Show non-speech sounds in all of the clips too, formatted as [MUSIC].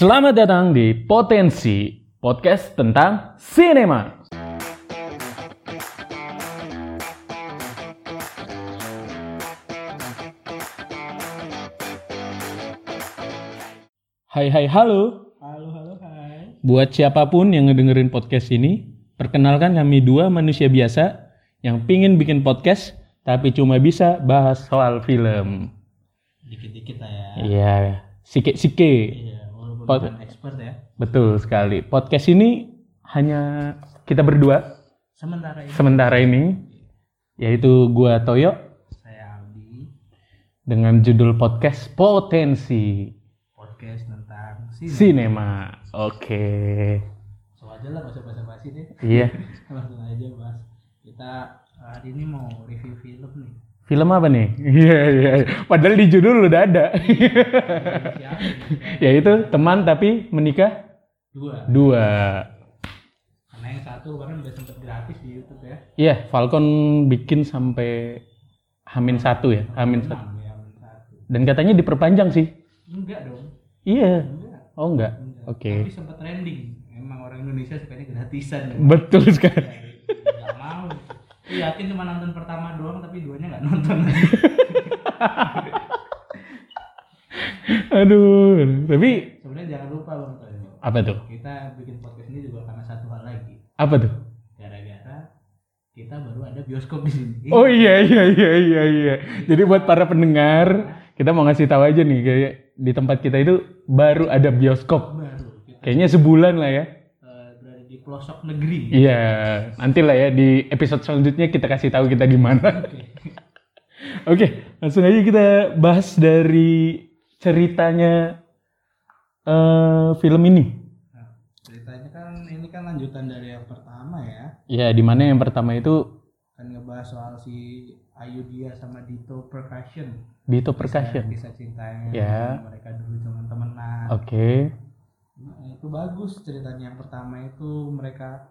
Selamat datang di Potensi, podcast tentang sinema. Hai hai halo. Halo, halo, hai. Buat siapa pun yang ngedengerin podcast ini, perkenalkan kami dua manusia biasa yang pingin bikin podcast tapi cuma bisa bahas soal film. Dikit-dikit lah ya. Iya, sike-sike. Iya, walaupun Pod- bukan expert ya. Betul sekali. Podcast ini hanya kita berdua Sementara ini sementara ini, yaitu gua Toyo saya Aldi, dengan judul podcast Potensi podcast tentang sini. Sinema. Oke. So aja lah, gak usah basa-basi deh. Iya. [LAUGHS] Langsung aja bahas. Kita hari ini mau review film nih. Film apa nih? Iya, iya. Padahal di judul udah ada. Nih? yaitu teman tapi menikah Dua. dua. Karena yang satu kemarin udah sempet gratis di YouTube ya. Iya, Falcon bikin sampai Hamin satu ya, Hamin satu. Ya. Dan katanya diperpanjang sih. Enggak dong. Iya. Enggak. Oh enggak. Enggak. Oke. Tapi sempet trending. Emang orang Indonesia sukanya gratisan. Betul sekali. Aku yakin cuma nonton pertama doang tapi duanya nggak nonton. Aduh. Tapi Sebenarnya jangan lupa bang Toyo. apa tuh? Kita bikin podcast ini juga karena satu hal lagi. Apa tuh? Gara-gara kita baru ada bioskop di sini. Oh iya iya iya iya iya. Jadi buat para pendengar, kita mau ngasih tahu aja nih kayak di tempat kita itu baru ada bioskop. baru Kayaknya sebulan lah ya. Pelosok negeri. Iya, nanti lah ya di episode selanjutnya kita kasih tahu kita di mana. Oke. Oke, langsung aja kita bahas dari ceritanya eh film ini. Nah, ceritanya kan ini kan lanjutan dari yang pertama ya. Ya, di mana yang pertama itu Kan ngebahas soal si Ayu Dia sama Dito Percussion. Dito Percussion. Kisah cintanya. Ya. Mereka dulu cuma temenan. Oke. Nah, itu bagus ceritanya yang pertama itu mereka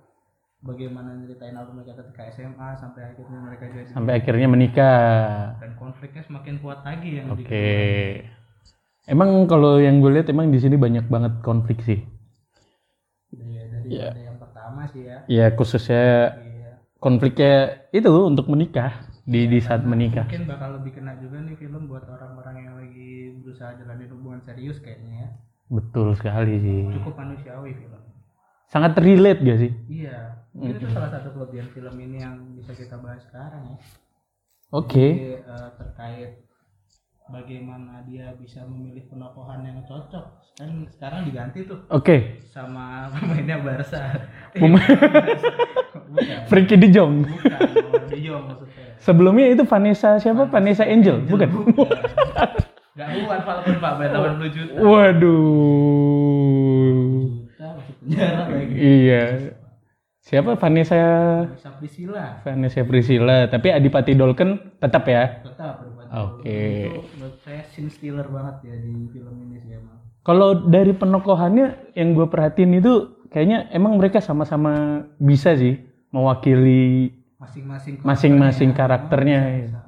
bagaimana nyeritain alur mereka ketika SMA sampai akhirnya mereka jadi Sampai akhirnya menikah. dan konfliknya semakin kuat lagi yang Oke. di Emang kalau yang gue lihat emang di sini banyak banget konflik sih. dari, dari Iya. pada yang pertama sih ya Ya khususnya Iya. konfliknya itu untuk menikah di di saat menikah. mungkin bakal lebih kena juga nih film buat orang-orang yang lagi berusaha jalanin hubungan serius kayaknya ya Betul sekali sih. cukup manusiawi film Sangat relate gak sih? iya mungkin itu salah satu kelebihan film ini yang bisa kita bahas sekarang ya Oke. Jadi, eh, terkait bagaimana dia bisa memilih penokohan yang cocok kan sekarang diganti tuh Oke. sama [LAUGHS] pemainnya Barca Pemain- bukan [LAUGHS] Frankie De Jong. bukan De Jong maksudnya Sebelumnya itu Vanessa siapa? Vanessa Angel, bukan? [LAUGHS] Gak buat Falcon Pak bayar 80 juta Waduh. juta masuk penjara lagi Iya. Siapa Vanessa bisa Priscilla Vanessa Priscilla, tapi Adipati Dolken tetap ya. tetap Oke. itu menurut saya scene stealer banget ya di film ini sih emang Kalau dari penokohannya yang gue perhatiin itu kayaknya emang mereka sama-sama bisa sih mewakili masing-masing masing-masing karakternya. ya.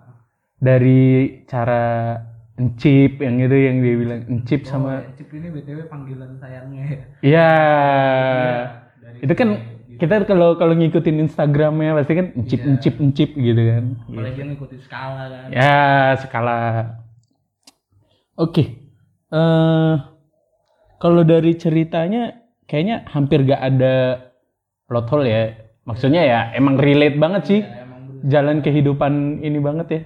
Dari cara encip yang itu yang dia bilang encip sama sama Cip ini btw panggilan sayangnya ya Iya. dari Itu kan kita kalau kalau ngikutin Instagramnya pasti kan encip encip encip gitu kan. apalagi yang ngikutin skala kan Ya skala. Oke. Eh kalau dari ceritanya kayaknya hampir gak ada plot hole ya. Maksudnya ya emang relate banget sih. Ya, emang berusaha, Jalan kehidupan ini banget ya.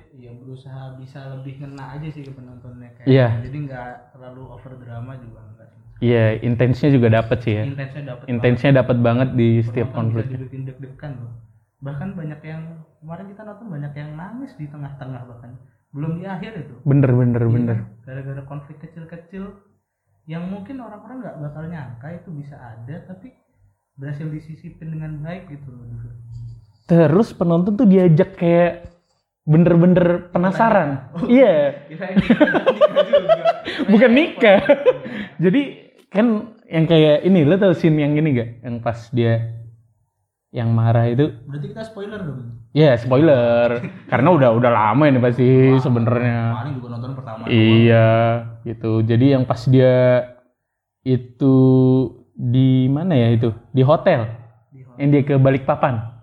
Berusaha bisa lebih ngena aja sih ke penontonnya kayak Iya. jadi nggak terlalu over drama juga enggak Iya, intensnya juga dapet sih ya. intensnya dapet Intensnya dapet banget di setiap Penonton konflik. bisa dibikin deg-degan loh bahkan banyak yang kemarin kita nonton banyak yang nangis di tengah-tengah bahkan belum di akhir itu Bener bener Iya, bener. gara-gara konflik kecil-kecil yang mungkin orang-orang nggak bakal nyangka itu bisa ada tapi berhasil disisipin dengan baik gitu loh Terus penonton tuh diajak kayak bener-bener penasaran. Iya. nikah juga [LAUGHS] bukan nikah jadi kan yang kayak ini lo tau scene yang ini gak yang pas dia yang marah itu berarti kita spoiler dong ya spoiler karena udah udah lama ini pasti sebenarnya paling juga nonton pertama doang. iya gitu jadi yang pas dia itu di mana ya itu? Di hotel. Di hotel. Yang dia ke Balikpapan.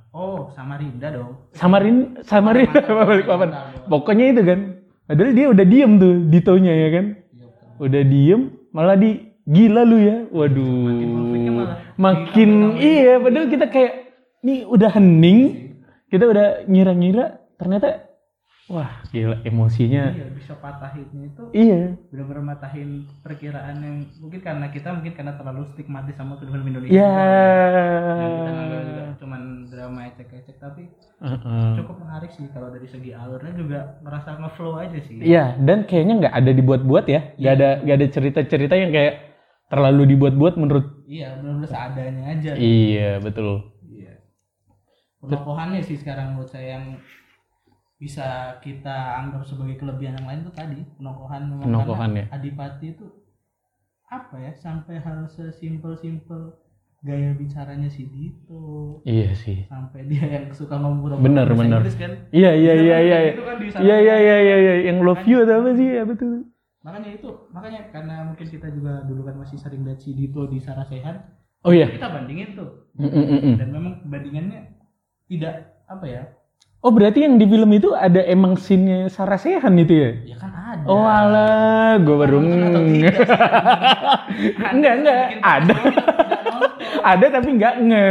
Oh, Samarinda dong. Samarin Samarin Mantap. [LAUGHS] Balikpapan. Mantap. Pokoknya itu kan. Padahal dia udah diem tuh Ditonya ya kan. Iya. Udah diem malah di gila lu ya. Waduh. Makin malah Makin iya padahal kita kayak nih udah hening. Kita udah ngira-ngira ternyata wah gila emosinya. Iya, bisa patahinnya itu Iya. benar-benar matahin perkiraan yang mungkin karena kita mungkin karena terlalu stigmatis sama film Indonesia. Ya. Yang kita nganggap juga cuman drama ecek-ecek tapi Heeh. cukup menarik sih kalau dari segi alurnya juga merasa ngeflow aja sih. Iya, dan kayaknya nggak ada dibuat-buat ya. Nggak ada nggak ada cerita-cerita yang kayak terlalu dibuat-buat menurut. Iya, benar-benar seadanya aja. Iya, betul. Iya. Penokohannya sih sekarang menurut saya yang bisa kita anggap sebagai kelebihan yang lain tuh tadi penokohan Penokohan ya. Adipati itu apa ya sampai harus sesimpel-simpel gaya bicaranya si Dito Iya sih. sampai dia yang suka ngomong Bener, bener. Inggris kan Iya, iya, iya, kan iya. Iya, gitu kan iya, iya, iya, iya, iya. Yang love you atau apa sih? Ya betul. makanya itu makanya karena mungkin kita juga dulu kan masih sering lihat si Dito di Sarasehan Oh iya. kita bandingin tuh mm, mm, mm. dan memang bandingannya tidak apa ya Oh berarti yang di film itu ada emang scene-nya Sarah Sehan itu ya? ya kan ada Oh alah, gue baru nge- sih? [LAUGHS] Enggak, enggak. Ada. ada tapi nggak nge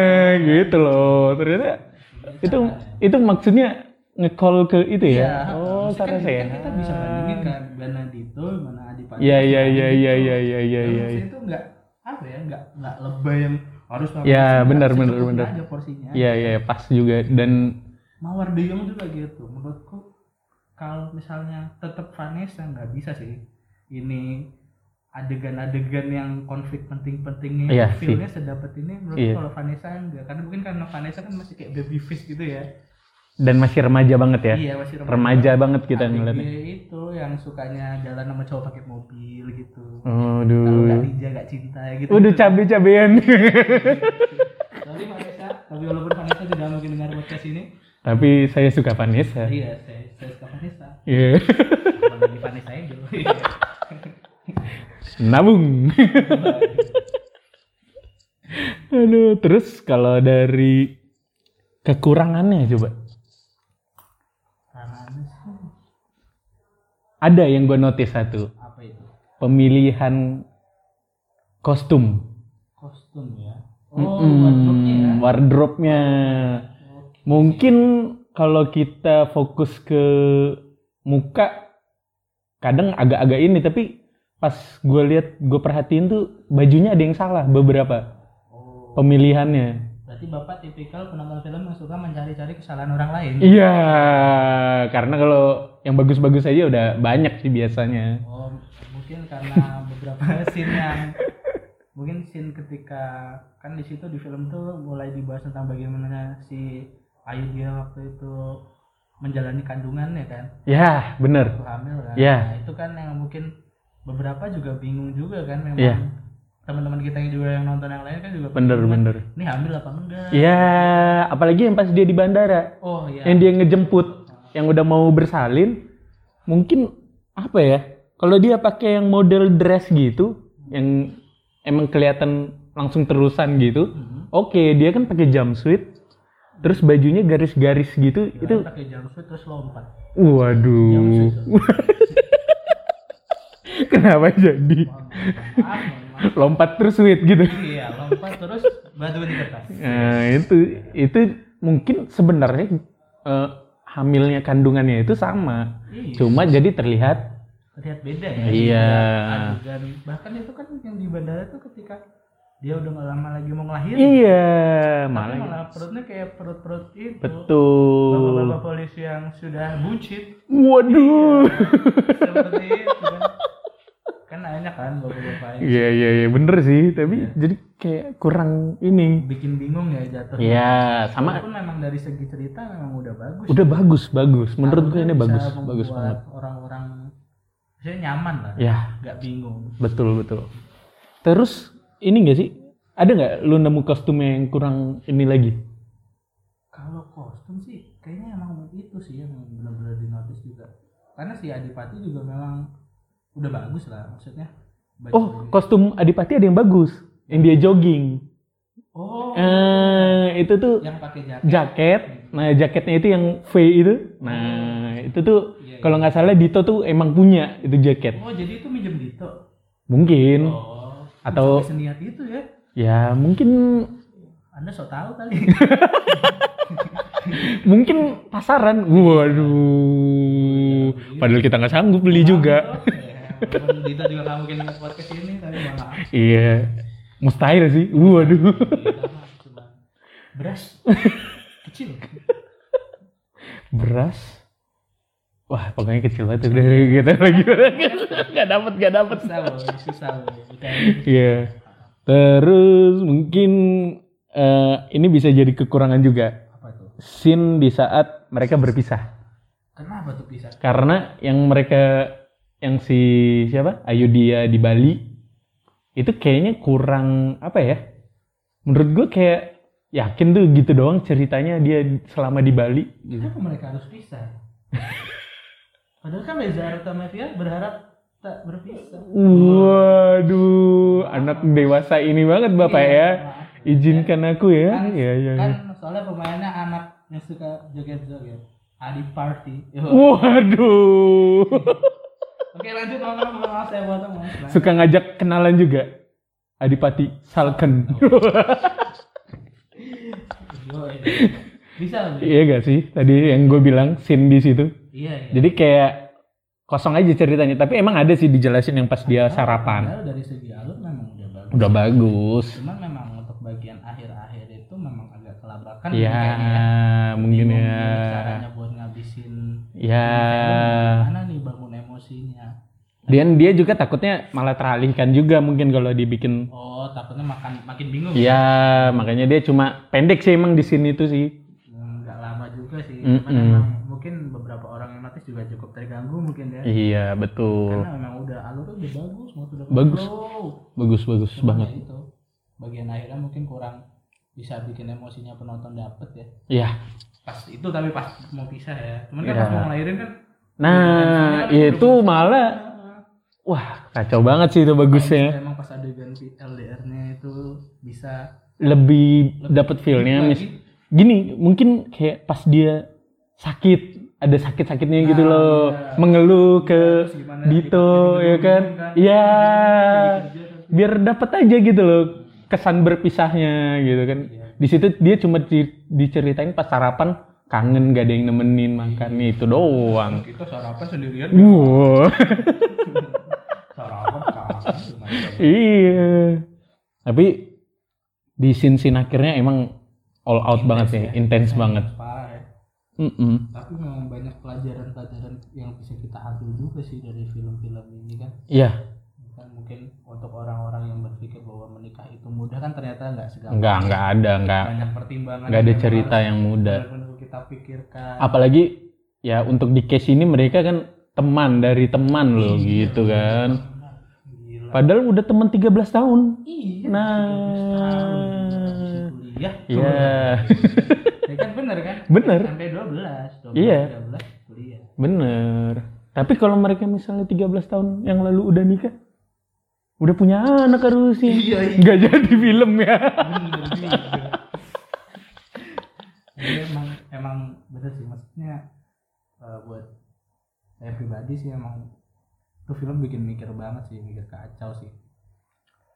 gitu loh. Ternyata itu itu maksudnya nge-call ke itu ya? Iya. Oh, Sarah kan Sehan. kita bisa bandingin kan mana Dito mana Adipati Iya, iya, iya, iya, iya, iya, iya, Dan iya. maksudnya itu enggak apa ya enggak enggak lebay yang harus Ya, benar, benar, benar. aja porsinya Iya, iya, pas juga dan Mawar Jong juga gitu menurutku kalau misalnya tetap Vanessa nggak bisa sih ini adegan-adegan yang konflik penting-pentingnya Iya feelnya sedapat ini menurutku Iya. kalau Vanessa enggak karena mungkin karena Vanessa kan masih kayak baby face gitu ya dan masih remaja banget ya. iya masih Remaja banget kita ngeliatnya. itu yang sukanya jalan sama cowok pakai mobil gitu Oh, kalau nggak Aduh. dijaga cinta gitu Udah cabe-cabean. Sorry Vanessa tapi walaupun Vanessa tidak mungkin dengar podcast ini Tapi saya suka Vanessa. iya saya, saya suka Vanessa Iya. Dari Vanessa aja dulu. [LAUGHS] Nabung. Aduh, terus kalau dari kekurangannya coba. Ada yang gue notice satu. apa itu Pemilihan kostum. kostum ya oh Mm-mm, wardrobe-nya ya wardrobe-nya. Mungkin kalau kita fokus ke muka, kadang agak-agak ini. Tapi pas gue lihat, gue perhatiin tuh bajunya ada yang salah beberapa oh pemilihannya. berarti bapak tipikal penonton film yang suka mencari-cari kesalahan orang lain Iya, karena kalau yang bagus-bagus aja udah banyak sih biasanya. oh mungkin karena beberapa [LAUGHS] scene yang mungkin scene ketika kan di situ di film tuh mulai dibahas tentang bagaimana si Ayu dia waktu itu menjalani kandungannya kan Ya, bener. waktu hamil kan Iya. nah, itu kan yang mungkin beberapa juga bingung juga kan memang Iya. teman-teman kita yang juga yang nonton yang lain kan juga Bener, bingung kan, bener. ini hamil apa enggak Ya, apalagi yang pas dia di bandara, oh iya yang dia ngejemput, yang udah mau bersalin, mungkin apa ya? Kalau dia pakai yang model dress gitu, yang emang kelihatan langsung terusan gitu, Mhm. oke dia kan pakai jumpsuit, terus bajunya garis-garis gitu, Itu itu, pakai jumpsuit terus lompat. waduh, [LAUGHS] kenapa jadi maaf, maaf. lompat terus sweet gitu? Iya, lompat terus batu di kertas. Nah, itu itu mungkin sebenarnya eh, hamilnya kandungannya itu sama. Iya. Cuma jadi terlihat Terlihat beda ya. Iya. Adegan bahkan itu kan yang di bandara tuh ketika dia udah gak lama lagi mau ngelahirin. iya, Tapi malah malah perutnya kayak perut-perut itu. betul. Bapak-bapak polisi yang sudah buncit. Waduh. [LAUGHS] Seperti itu kan. Kan banyak kan bapak-bapak Iya iya iya bener sih, tapi jadi kayak kurang ini. bikin bingung ya jatuh. Iya, sama Walaupun memang dari segi cerita memang udah bagus. udah bagus bagus. Menurut gue ini bagus bagus banget. Orang-orang saya nyaman lah. Ya, Nggak bingung. betul betul. Terus ini enggak sih? Ada nggak lu nemu kostum yang kurang ini lagi? Kalau kostum sih kayaknya emang itu sih yang benar-benar dinotis juga. Karena si Adipati juga memang udah bagus lah maksudnya Oh, kostum Adipati ada yang bagus. Yang dia jogging. oh Eh, itu tuh yang pakai jaket jaket. Nah, jaketnya itu yang V itu. Nah, itu tuh Iya, kalau nggak salah Dito tuh emang punya itu jaket. oh jadi itu minjem Dito Mungkin. oh Atau- seniat itu ya Ya, mungkin anda so tahu kali [LAUGHS] mungkin pasaran. Waduh. Padahal kita nggak sanggup beli juga. Ya, walaupun Dito juga nggak mungkin ingat podcast ini tapi malah Iya. Mustahil sih. Waduh. Kita mah cuma beras [LAUGHS] kecil Beras. Wah, pokoknya kecil banget udah gitu lagi. [LAUGHS] Gak dapet, gak dapet. susah susah Iya. Terus mungkin eh, ini bisa jadi kekurangan juga. apa tuh Scene di saat mereka berpisah. kenapa tuh bisa Karena yang mereka yang si siapa? Ayu dia di Bali itu kayaknya kurang apa ya? Menurut gue kayak yakin tuh gitu doang ceritanya dia selama di Bali. gitu. kenapa mereka harus pisah [LAUGHS] padahal kan Reza Artamevia berharap tak berpisah Waduh, anak dewasa ini banget bapak Iya, ya. maaf. Izinkan aku ya. kan, Iya iya. kan soalnya pemainnya anak yang suka joget-joget Adi Party Yo. Waduh. [LAUGHS] oke lanjut ngomong maaf saya potong mas Suka ngajak kenalan juga. Adipati Salken. [LAUGHS] Bisa loh iya gak sih? Tadi yang gue bilang scene di situ. Iya iya Jadi kayak kosong aja ceritanya. Tapi emang ada sih dijelasin yang pas dia sarapan. Dari segi alur memang udah bagus Udah bagus. cuman memang untuk bagian akhir-akhir itu memang agak kelabakan Ya, kayaknya. mungkin ya. gimana caranya buat ngabisin Ya. mana nih bangun emosinya Dan dia juga takutnya malah teralihkan juga mungkin kalau dibikin oh takutnya makan makin bingung Iya, makanya dia cuma pendek sih emang di sini tuh sih. nggak lama juga sih cuman memang mungkin beberapa orang yang notice juga cukup terganggu mungkin ya Iya, betul. karena memang udah alurnya udah bagus mau udah Bagus. flow. Bagus bagus Cuman banget. ya itu bagian akhirnya mungkin kurang bisa bikin emosinya penonton dapet ya Iya. pas itu tapi pas mau pisah ya cuman kan Ya. pas mau ngelahirin kan Nah, itu malah wah, kacau banget sih itu bagusnya. emang pas adegan LDR-nya itu bisa Lebih dapat feel-nya mis. Gini, mungkin kayak pas dia sakit, ada sakit-sakitnya gitu Nah, loh. iya. Mengeluh ke gimana Dito ya kan. kan. Iya. Terus. biar dapat aja gitu loh kesan berpisahnya gitu kan Iya. di situ dia cuma di- diceritain pas sarapan kangen gak ada yang nemenin makan itu doang kita sarapan sendirian wow [LAUGHS] sarapan kangen iya tapi di scene scene akhirnya emang all out banget sih ya. intens banget ya Mm-mm. tapi memang banyak pelajaran-pelajaran yang bisa kita ambil juga sih dari film-film ini kan iya kan mungkin untuk orang-orang yang berpikir bahwa menikah itu mudah kan ternyata nggak segampang nggak nggak ada nggak banyak pertimbangan nggak ada yang cerita yang mudah kita pikirkan apalagi ya untuk di case ini mereka kan teman dari teman loh gitu kan Gila. padahal udah teman 13 tahun Iya, Nah. 13 tahun. Kuliah. Iya. Ya kan bener kan? Bener. Sampai 12, 12 Iya. 13 kuliah. Bener. Tapi kalau mereka misalnya 13 tahun yang lalu udah nikah, udah punya anak harusnya. Iya, iya. Nggak jadi film ya. Jadi emang emang bener sih maksudnya eh, buat saya pribadi sih emang itu film bikin mikir banget sih, mikir kacau sih.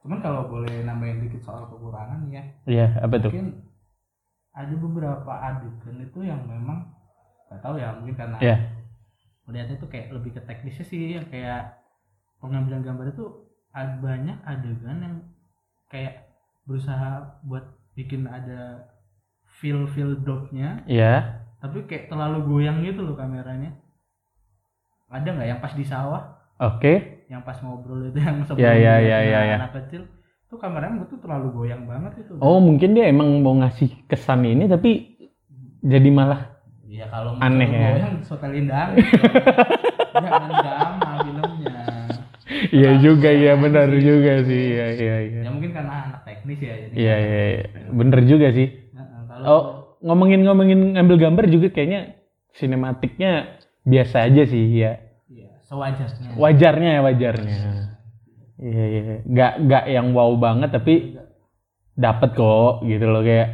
Cuman kalau boleh nambahin dikit soal kekurangan ya, Iya, apa tuh? mungkin ada beberapa adegan itu yang memang nggak tahu ya mungkin karena Iya. melihatnya tuh kayak lebih ke teknisnya sih yang kayak pengambilan gambar itu ada banyak adegan yang kayak berusaha buat bikin ada feel feel dopnya Iya. tapi kayak terlalu goyang gitu loh kameranya ada nggak yang pas di sawah Oke. Yang pas ngobrol itu yang sebelum Iya, iya, liatnya iya, iya, iya. anak kecil tuh kameranya menurut tuh terlalu goyang banget itu Oh, mungkin dia emang mau ngasih kesan ini tapi jadi malah Iya kalau Aneh ya. goyang sotelin dang [LAUGHS] jangan drama filmnya Iya juga ya, benar juga sih. Iya, iya, iya. ya mungkin karena anak teknis ya jadi Iya, iya, iya. Bener juga sih. Heeh, kalau Oh, ngomongin-ngomongin ngambil gambar juga kayaknya sinematiknya biasa aja sih ya. Iya sewajarnya Wajarnya ya, wajarnya. Iya iya. Gak gak yang wow banget tapi dapat kok gitu loh kayak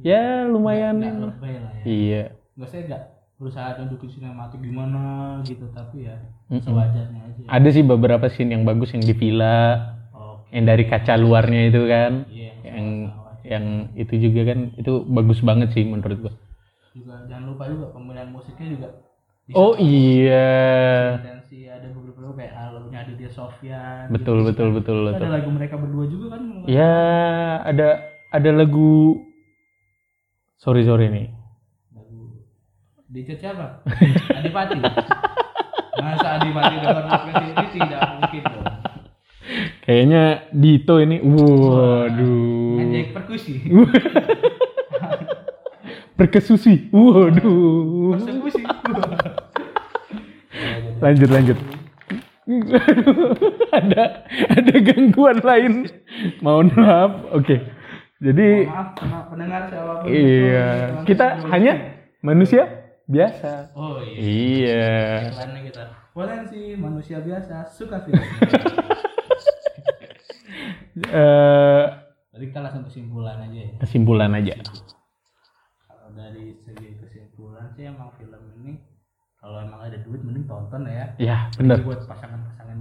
ya lumayan. Nggak lebay lah ya Iya. nggak saya nggak berusaha nunjukin sinematik gimana gitu tapi ya Mm-mm. sewajarnya aja Ada sih beberapa scene yang bagus yang di villa, oh yang dari kaca luarnya itu kan. iya Yang sawah-sawah. yang itu juga kan itu bagus banget sih menurut gua. juga jangan lupa juga pemilihan musiknya juga Oh iya. Kayak ah, lagunya Aditya Sofyan Betul gitu. betul betul betul. ada lagu mereka berdua juga kan Ya ada ada lagu sorry sorry nih. lagu Dicet siapa [LAUGHS] Adipati masa Adipati dapat podcast ini tidak mungkin dong Kayaknya Dito ini. Waduh. ngejek perkusi [LAUGHS] Perkesusi. Waduh. persekusi Lanjut lanjut. [LAUGHS] ada ada gangguan lain. Mohon maaf. Oke. Jadi maaf sama pendengar siapa pun iya, itu, kita hanya manusia biasa. oh iya Iya. Kita potensi manusia biasa suka film [LAUGHS] Eh Jadi kita langsung kesimpulan aja ya. kesimpulan aja. Kalau dari segi kesimpulan sih emang film ini kalau emang ada duit mending tonton ya. Ya, bener. Jadi buat muda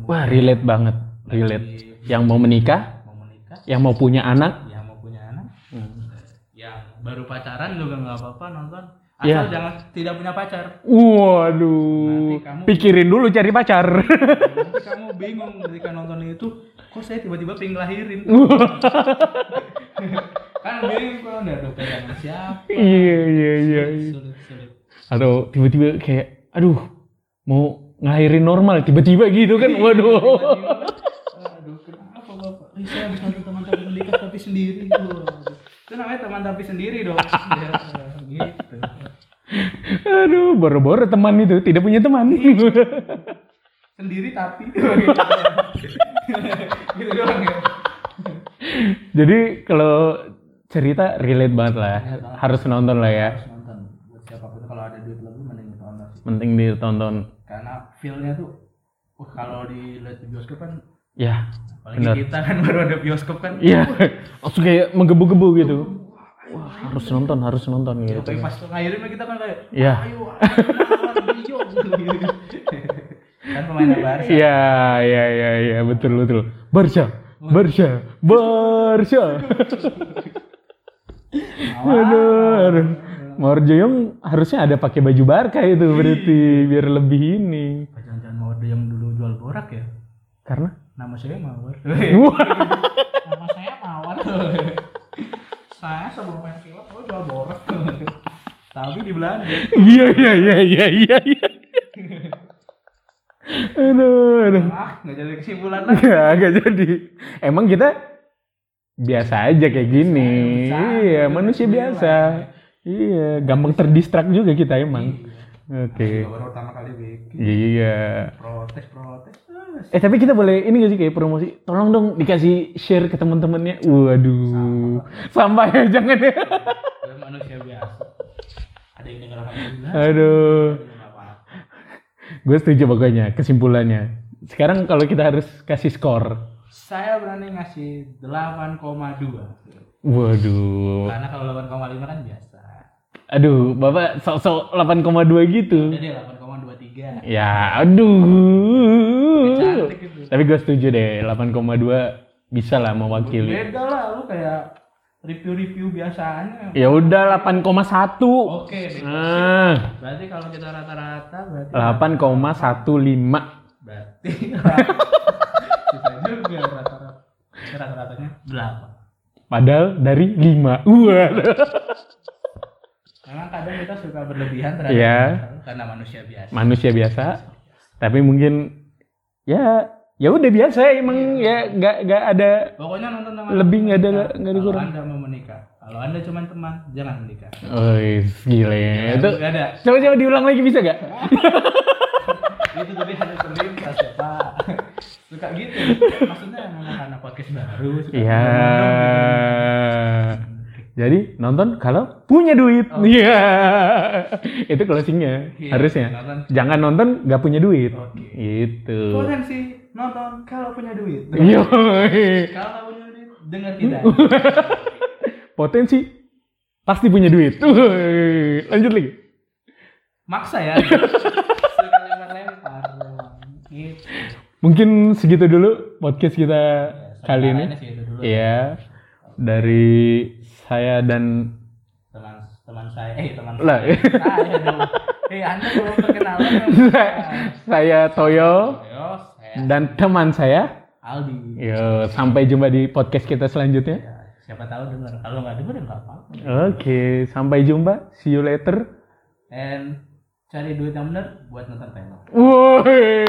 Wah, relate banget. Relate. Yang mau menikah, mau menikah, yang mau punya anak. yang mau punya anak, Hmm. yang baru pacaran juga nggak apa-apa nonton. Iya. Asal jangan tidak punya pacar. Waduh. Nanti kamu- Pikirin dulu cari pacar. Nanti kamu [LAUGHS] bingung ketika nonton itu, kok saya tiba-tiba pengen ngelahirin. [LAUGHS] kan bingung kalau udah dokter sama siapa. Iya, iya, iya. iya. Sulit, sulit. Atau tiba-tiba kayak, aduh, mau ngelahirin normal, tiba-tiba gitu kan. Waduh. Aduh, kenapa bapak? Saya habis nonton teman tapi menikah tapi sendiri. Waduh. Itu namanya teman tapi sendiri dong. Ya, gitu. Aduh, boro-boro teman itu tidak punya teman. Sendiri tapi. [LAUGHS] gitu doang ya. Jadi kalau cerita relate banget lah, harus nonton lah ya. Harus nonton. Buat siapa pun kalau ada duit lebih mending ditonton. Karena feel-nya tuh wah kalau dilihat di bioskop kan Ya, apalagi Bener. kita kan [LAUGHS] baru ada bioskop kan. iya. Langsung kayak menggebu-gebu gitu. Wah, harus nonton, harus nonton gitu. Tapi pas ngairin kita kan kayak Iya. ayo [LAUGHS] kan pemain Barca. Iya, iya, iya, iya, betul, betul. Barca, Barca, Barca. [LAUGHS] Aduh, aduh. Mawar Joyong harusnya ada pakai baju Barca itu berarti biar lebih ini. Jangan-jangan Mawar yang dulu jual borak ya? Karena Nama saya Mawar. [LAUGHS] Nama saya Mawar. saya sebelum main film, oh jual borak. Tapi di Belanda. iya iya iya iya iya. iya. aduh, aduh. Ah, nggak jadi kesimpulan lagi. Nggak, nggak jadi. Emang kita biasa aja kayak gini. Biasa, iya, manusia biasa. Iya, gampang terdistrak juga kita emang. Oke. Juga baru pertama kali bikin. Iya. Protes, protes. Ah, Eh tapi kita boleh ini gak sih kayak promosi? Tolong dong dikasih share ke teman-temannya. Waduh. Sampah ya jangan ya. manusia biasa. Ada yang dengar alhamdulillah. Aduh. Gue setuju pokoknya kesimpulannya. Sekarang kalau kita harus kasih skor. Saya berani ngasih 8,2. Waduh. Karena kalau 8,5 kan biasa. Aduh, Bapak sok-sok 8,2 gitu. Jadi 8,23. Ya, aduh. Cantik gitu. Tapi gue setuju deh, 8,2 bisa lah mewakili. Beda lah lu kayak review-review biasanya. Ya udah 8,1. Oke, deh. Nah, Berarti kalau kita rata-rata berarti 8,15. berarti [LAUGHS] kita juga rata-rata rata-ratanya 8. Padahal dari 5. Wah. Memang kadang kita suka berlebihan terhadap masalah karena manusia biasa. Manusia biasa. Tapi mungkin ya ya udah biasa emang ya nggak nggak ada Pokoknya nonton sama Lebih nggak ada- nggak ada Kalau kurang. Anda mau menikah, kalau Anda cuma teman, jangan menikah. Wih, gile. Itu Nggak ada. coba coba diulang lagi bisa gak? [LAUGHS] itu tadi hanya terlintas ya Pak. [LAUGHS] Suka gitu. Maksudnya karena podcast baru. suka Iya. Jadi nonton kalau punya duit. Iya. [LAUGHS] itu closingnya Iya, harusnya. nonton. Jangan nonton nggak punya duit. Oke. Itu. Potensi nonton kalau punya duit. [LAUGHS] Yo. Kalau punya duit, dengar kita. [LAUGHS] Potensi pasti punya duit. Lanjut lagi. Maksa ya. Gitu. Mungkin segitu dulu podcast kita kali ini. Iya. Dari saya dan Teman teman saya, eh teman lah. saya dong. Eh anda belum perkenalan. saya Toyo Yo, saya dan teman saya. Aldi. Yo, sampai jumpa di podcast kita selanjutnya. Ya, siapa tahu dengar. Kalau nggak dengar nggak apa-apa. Oke, sampai jumpa. See you later. And cari duit yang bener buat nonton film. Woi.